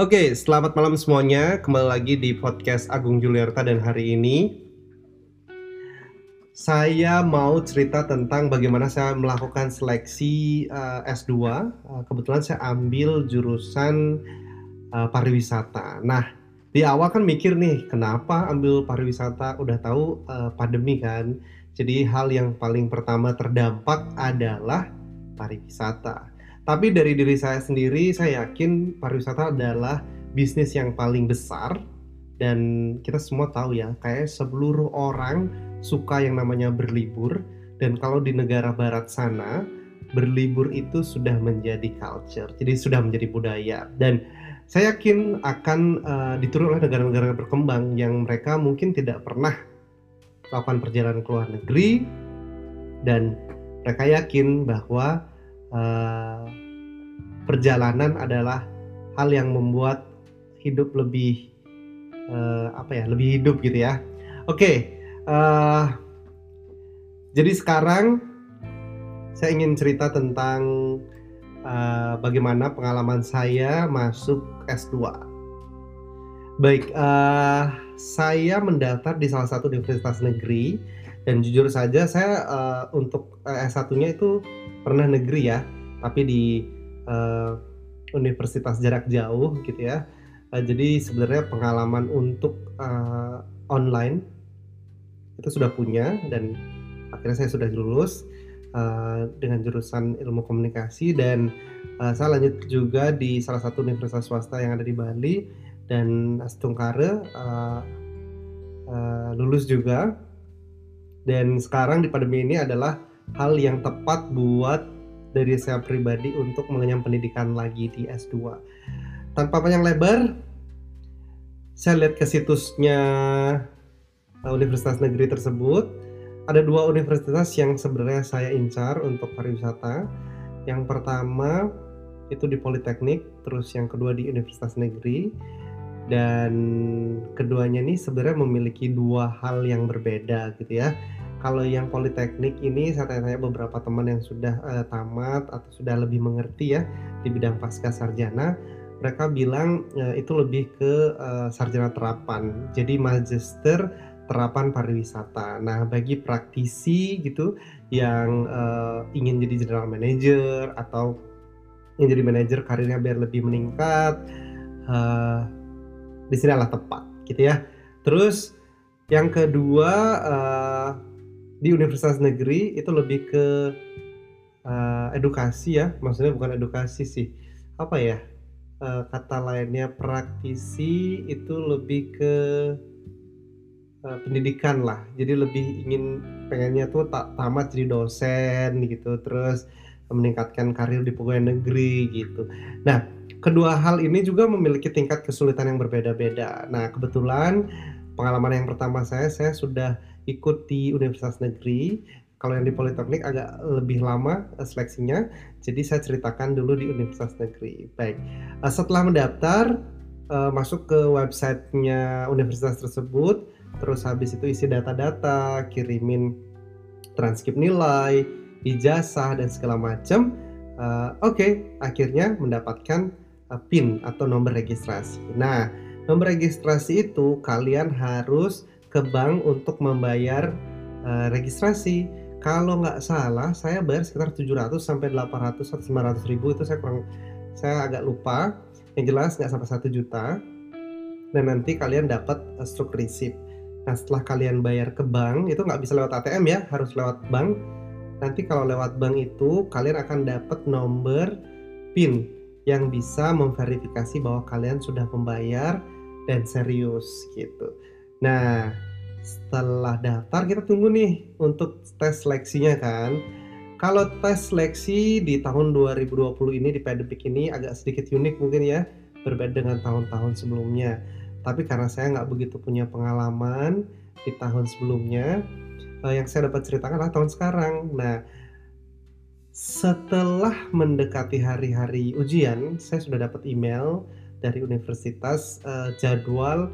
Oke, selamat malam semuanya. Kembali lagi di podcast Agung Juliarta dan hari ini saya mau cerita tentang bagaimana saya melakukan seleksi uh, S2. Uh, kebetulan saya ambil jurusan uh, pariwisata. Nah, di awal kan mikir nih, kenapa ambil pariwisata? Udah tahu uh, pandemi kan. Jadi hal yang paling pertama terdampak adalah pariwisata. Tapi dari diri saya sendiri, saya yakin pariwisata adalah bisnis yang paling besar. Dan kita semua tahu ya, kayak seluruh orang suka yang namanya berlibur. Dan kalau di negara barat sana berlibur itu sudah menjadi culture, jadi sudah menjadi budaya. Dan saya yakin akan uh, oleh negara-negara berkembang yang mereka mungkin tidak pernah melakukan perjalanan ke luar negeri. Dan mereka yakin bahwa uh, perjalanan adalah hal yang membuat hidup lebih uh, apa ya lebih hidup gitu ya. Oke okay, uh, jadi sekarang saya ingin cerita tentang uh, bagaimana pengalaman saya masuk S2 baik uh, saya mendaftar di salah satu universitas negeri dan jujur saja saya uh, untuk S1-nya itu pernah negeri ya tapi di uh, universitas jarak jauh gitu ya. Uh, jadi sebenarnya pengalaman untuk uh, online itu sudah punya dan akhirnya saya sudah lulus uh, dengan jurusan ilmu komunikasi dan uh, saya lanjut juga di salah satu universitas swasta yang ada di Bali dan Astungkare uh, uh, lulus juga dan sekarang di pandemi ini adalah hal yang tepat buat dari saya pribadi untuk mengenyam pendidikan lagi di S2. Tanpa panjang lebar, saya lihat ke situsnya uh, universitas negeri tersebut. Ada dua universitas yang sebenarnya saya incar untuk pariwisata. Yang pertama itu di Politeknik, terus yang kedua di Universitas Negeri. Dan keduanya ini sebenarnya memiliki dua hal yang berbeda gitu ya kalau yang politeknik ini saya tanya-tanya beberapa teman yang sudah uh, tamat atau sudah lebih mengerti ya di bidang pasca sarjana mereka bilang uh, itu lebih ke uh, sarjana terapan. Jadi magister terapan pariwisata. Nah bagi praktisi gitu yang uh, ingin jadi general manager atau ingin jadi manajer karirnya biar lebih meningkat uh, di sini adalah tepat gitu ya. Terus yang kedua uh, di universitas negeri itu lebih ke uh, edukasi ya maksudnya bukan edukasi sih. Apa ya? Uh, kata lainnya praktisi itu lebih ke uh, pendidikan lah. Jadi lebih ingin pengennya tuh tak tamat jadi dosen gitu terus meningkatkan karir di pegawai negeri gitu. Nah kedua hal ini juga memiliki tingkat kesulitan yang berbeda-beda. Nah kebetulan pengalaman yang pertama saya saya sudah ikut di universitas negeri. Kalau yang di politeknik agak lebih lama uh, seleksinya. Jadi saya ceritakan dulu di universitas negeri. Baik uh, setelah mendaftar uh, masuk ke websitenya universitas tersebut. Terus habis itu isi data-data kirimin transkrip nilai ijazah dan segala macam oke okay, akhirnya mendapatkan PIN atau nomor registrasi. Nah nomor registrasi itu kalian harus ke bank untuk membayar uh, registrasi. Kalau nggak salah, saya bayar sekitar 700 sampai 800 atau 900 ribu itu saya kurang, saya agak lupa. Yang jelas nggak sampai satu juta. Dan nanti kalian dapat uh, struk receipt. Nah setelah kalian bayar ke bank itu nggak bisa lewat ATM ya, harus lewat bank. Nanti kalau lewat bank itu kalian akan dapat nomor PIN yang bisa memverifikasi bahwa kalian sudah membayar dan serius gitu. Nah, setelah daftar kita tunggu nih untuk tes seleksinya kan. Kalau tes seleksi di tahun 2020 ini di pandemic ini agak sedikit unik mungkin ya, berbeda dengan tahun-tahun sebelumnya. Tapi karena saya nggak begitu punya pengalaman di tahun sebelumnya, eh, yang saya dapat ceritakan adalah tahun sekarang. Nah, setelah mendekati hari-hari ujian, saya sudah dapat email dari universitas uh, jadwal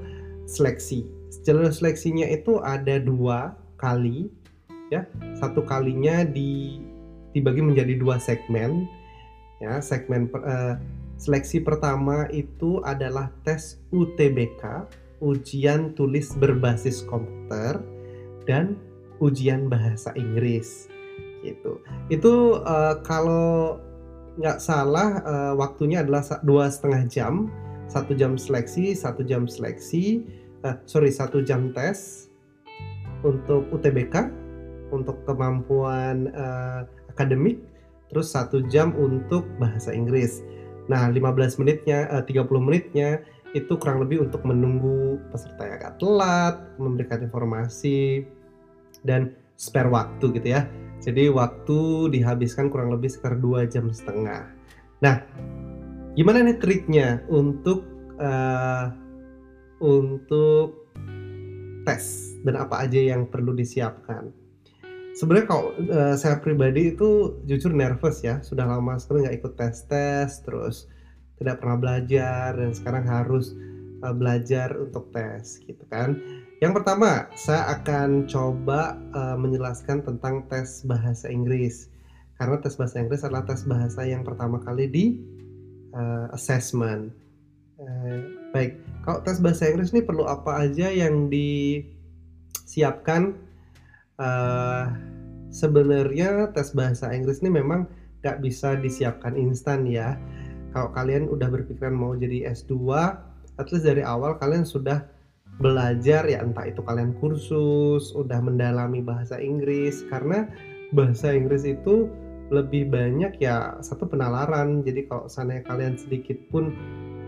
seleksi. Jalur seleksinya itu ada dua kali, ya. Satu kalinya di dibagi menjadi dua segmen, ya. Segmen per, uh, Seleksi pertama itu adalah tes UTBK, ujian tulis berbasis komputer, dan ujian bahasa Inggris. Gitu. Itu uh, kalau nggak salah uh, waktunya adalah dua setengah jam, satu jam seleksi, satu jam seleksi, uh, sorry satu jam tes untuk UTBK, untuk kemampuan uh, akademik, terus satu jam untuk bahasa Inggris. Nah, 15 menitnya, uh, 30 menitnya itu kurang lebih untuk menunggu peserta yang agak telat, memberikan informasi, dan spare waktu gitu ya. Jadi waktu dihabiskan kurang lebih sekitar dua jam setengah. Nah, gimana nih triknya untuk uh, untuk tes dan apa aja yang perlu disiapkan? Sebenarnya kalau uh, saya pribadi itu jujur nervous ya, sudah lama sekali nggak ikut tes tes, terus tidak pernah belajar dan sekarang harus uh, belajar untuk tes gitu kan. Yang pertama, saya akan coba uh, menjelaskan tentang tes bahasa Inggris. Karena tes bahasa Inggris adalah tes bahasa yang pertama kali di uh, assessment. Uh, baik, kalau tes bahasa Inggris ini perlu apa aja yang disiapkan uh, sebenarnya tes bahasa Inggris ini memang gak bisa disiapkan instan ya. Kalau kalian udah berpikiran mau jadi S2, at least dari awal kalian sudah belajar ya entah itu kalian kursus, udah mendalami bahasa Inggris karena bahasa Inggris itu lebih banyak ya satu penalaran. Jadi kalau sana kalian sedikit pun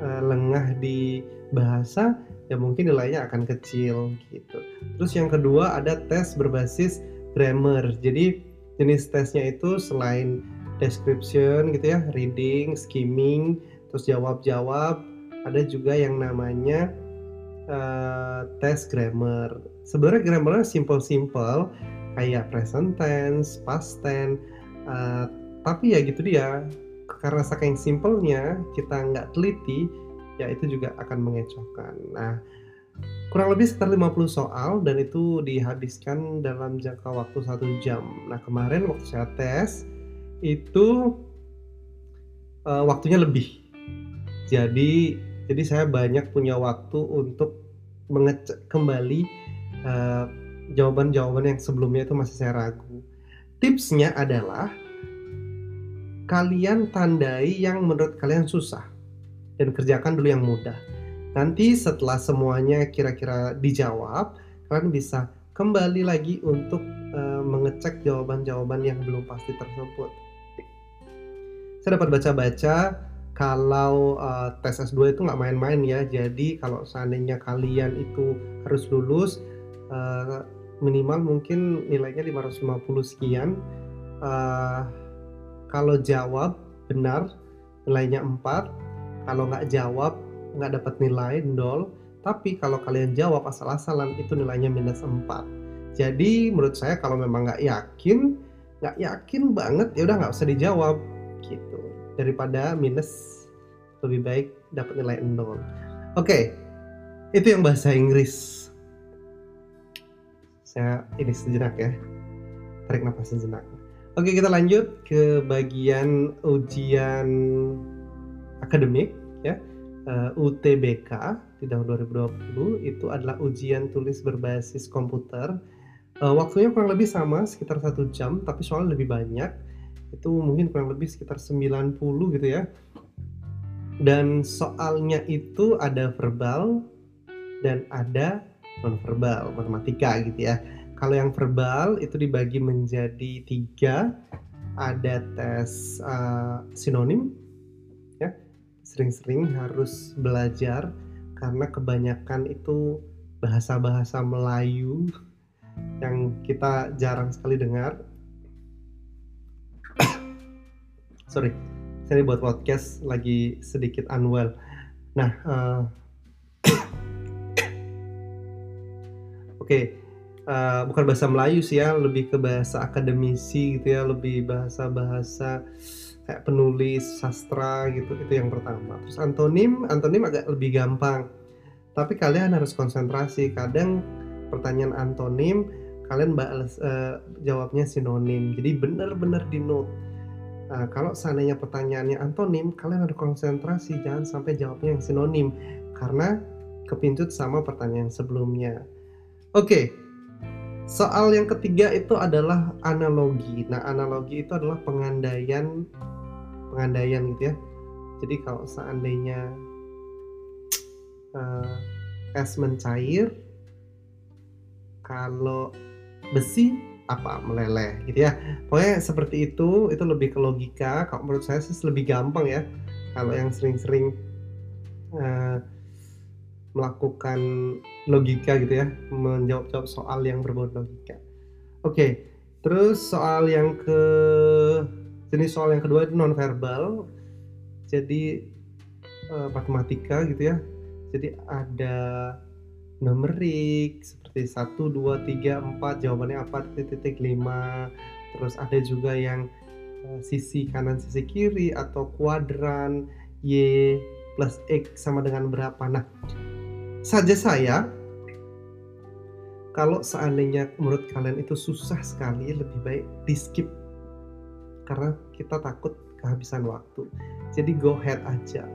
uh, lengah di bahasa ya mungkin nilainya akan kecil gitu. Terus yang kedua ada tes berbasis grammar. Jadi jenis tesnya itu selain description gitu ya, reading, skimming, terus jawab-jawab, ada juga yang namanya uh, tes grammar. Sebenarnya grammarnya simple-simple kayak present tense, past tense, uh, tapi ya gitu dia karena saking simpelnya kita nggak teliti ya itu juga akan mengecohkan. Nah kurang lebih sekitar 50 soal dan itu dihabiskan dalam jangka waktu satu jam. Nah kemarin waktu saya tes itu uh, waktunya lebih. Jadi jadi saya banyak punya waktu untuk mengecek kembali uh, jawaban-jawaban yang sebelumnya itu masih saya ragu. Tipsnya adalah kalian tandai yang menurut kalian susah dan kerjakan dulu yang mudah Nanti setelah semuanya kira-kira dijawab, kalian bisa kembali lagi untuk uh, mengecek jawaban-jawaban yang belum pasti tersebut. Saya dapat baca-baca kalau uh, tes S2 itu nggak main-main ya. Jadi kalau seandainya kalian itu harus lulus uh, minimal mungkin nilainya 550 sekian. Uh, kalau jawab benar. Nilainya 4. Kalau nggak jawab nggak dapat nilai nol. Tapi kalau kalian jawab asal-asalan itu nilainya minus 4 jadi menurut saya kalau memang nggak yakin nggak yakin banget ya udah nggak usah dijawab. Gitu. Daripada minus lebih baik dapat nilai nol. Oke. Itu yang bahasa Inggris. Saya ini sejenak ya. Tarik nafas sejenak oke kita lanjut ke bagian ujian akademik ya uh, eh, UTBK di tahun 2020 itu adalah ujian tulis berbasis komputer. Uh, waktunya kurang lebih sama, sekitar satu jam, tapi soalnya lebih banyak. Itu mungkin kurang lebih sekitar 90 gitu ya. Dan soalnya itu ada verbal dan ada non-verbal, matematika gitu ya. Kalau yang verbal itu dibagi menjadi tiga, ada tes uh, sinonim, sering-sering harus belajar karena kebanyakan itu bahasa-bahasa Melayu yang kita jarang sekali dengar. Sorry, saya buat podcast lagi sedikit unwell. Nah, uh, oke, okay. Uh, eh, bukan bahasa Melayu sih ya, lebih ke bahasa akademisi gitu ya, lebih bahasa-bahasa kayak penulis sastra gitu itu yang pertama. Terus antonim antonim agak lebih gampang. Tapi kalian harus konsentrasi. Kadang pertanyaan antonim kalian balas uh, jawabnya sinonim. Jadi benar-benar di note. Nah, kalau seandainya pertanyaannya antonim, kalian harus konsentrasi, jangan sampai jawabnya yang sinonim. Karena kepincut sama pertanyaan sebelumnya. Oke, soal yang ketiga itu adalah analogi. Nah, analogi itu adalah pengandaian, pengandaian gitu ya. Jadi kalau seandainya uh, es mencair, kalau besi apa meleleh gitu ya pokoknya seperti itu itu lebih ke logika kalau menurut saya sih lebih gampang ya kalau yang sering-sering uh, melakukan logika gitu ya menjawab-jawab soal yang berbau logika. Oke terus soal yang ke jenis soal yang kedua itu non verbal jadi uh, matematika gitu ya. Jadi ada numerik seperti 1, 2, 3, 4 jawabannya apa titik-titik 5 terus ada juga yang uh, sisi kanan sisi kiri atau kuadran Y plus X sama dengan berapa. Nah saja saya kalau seandainya menurut kalian itu susah sekali lebih baik di skip. Karena kita takut kehabisan waktu. Jadi go ahead aja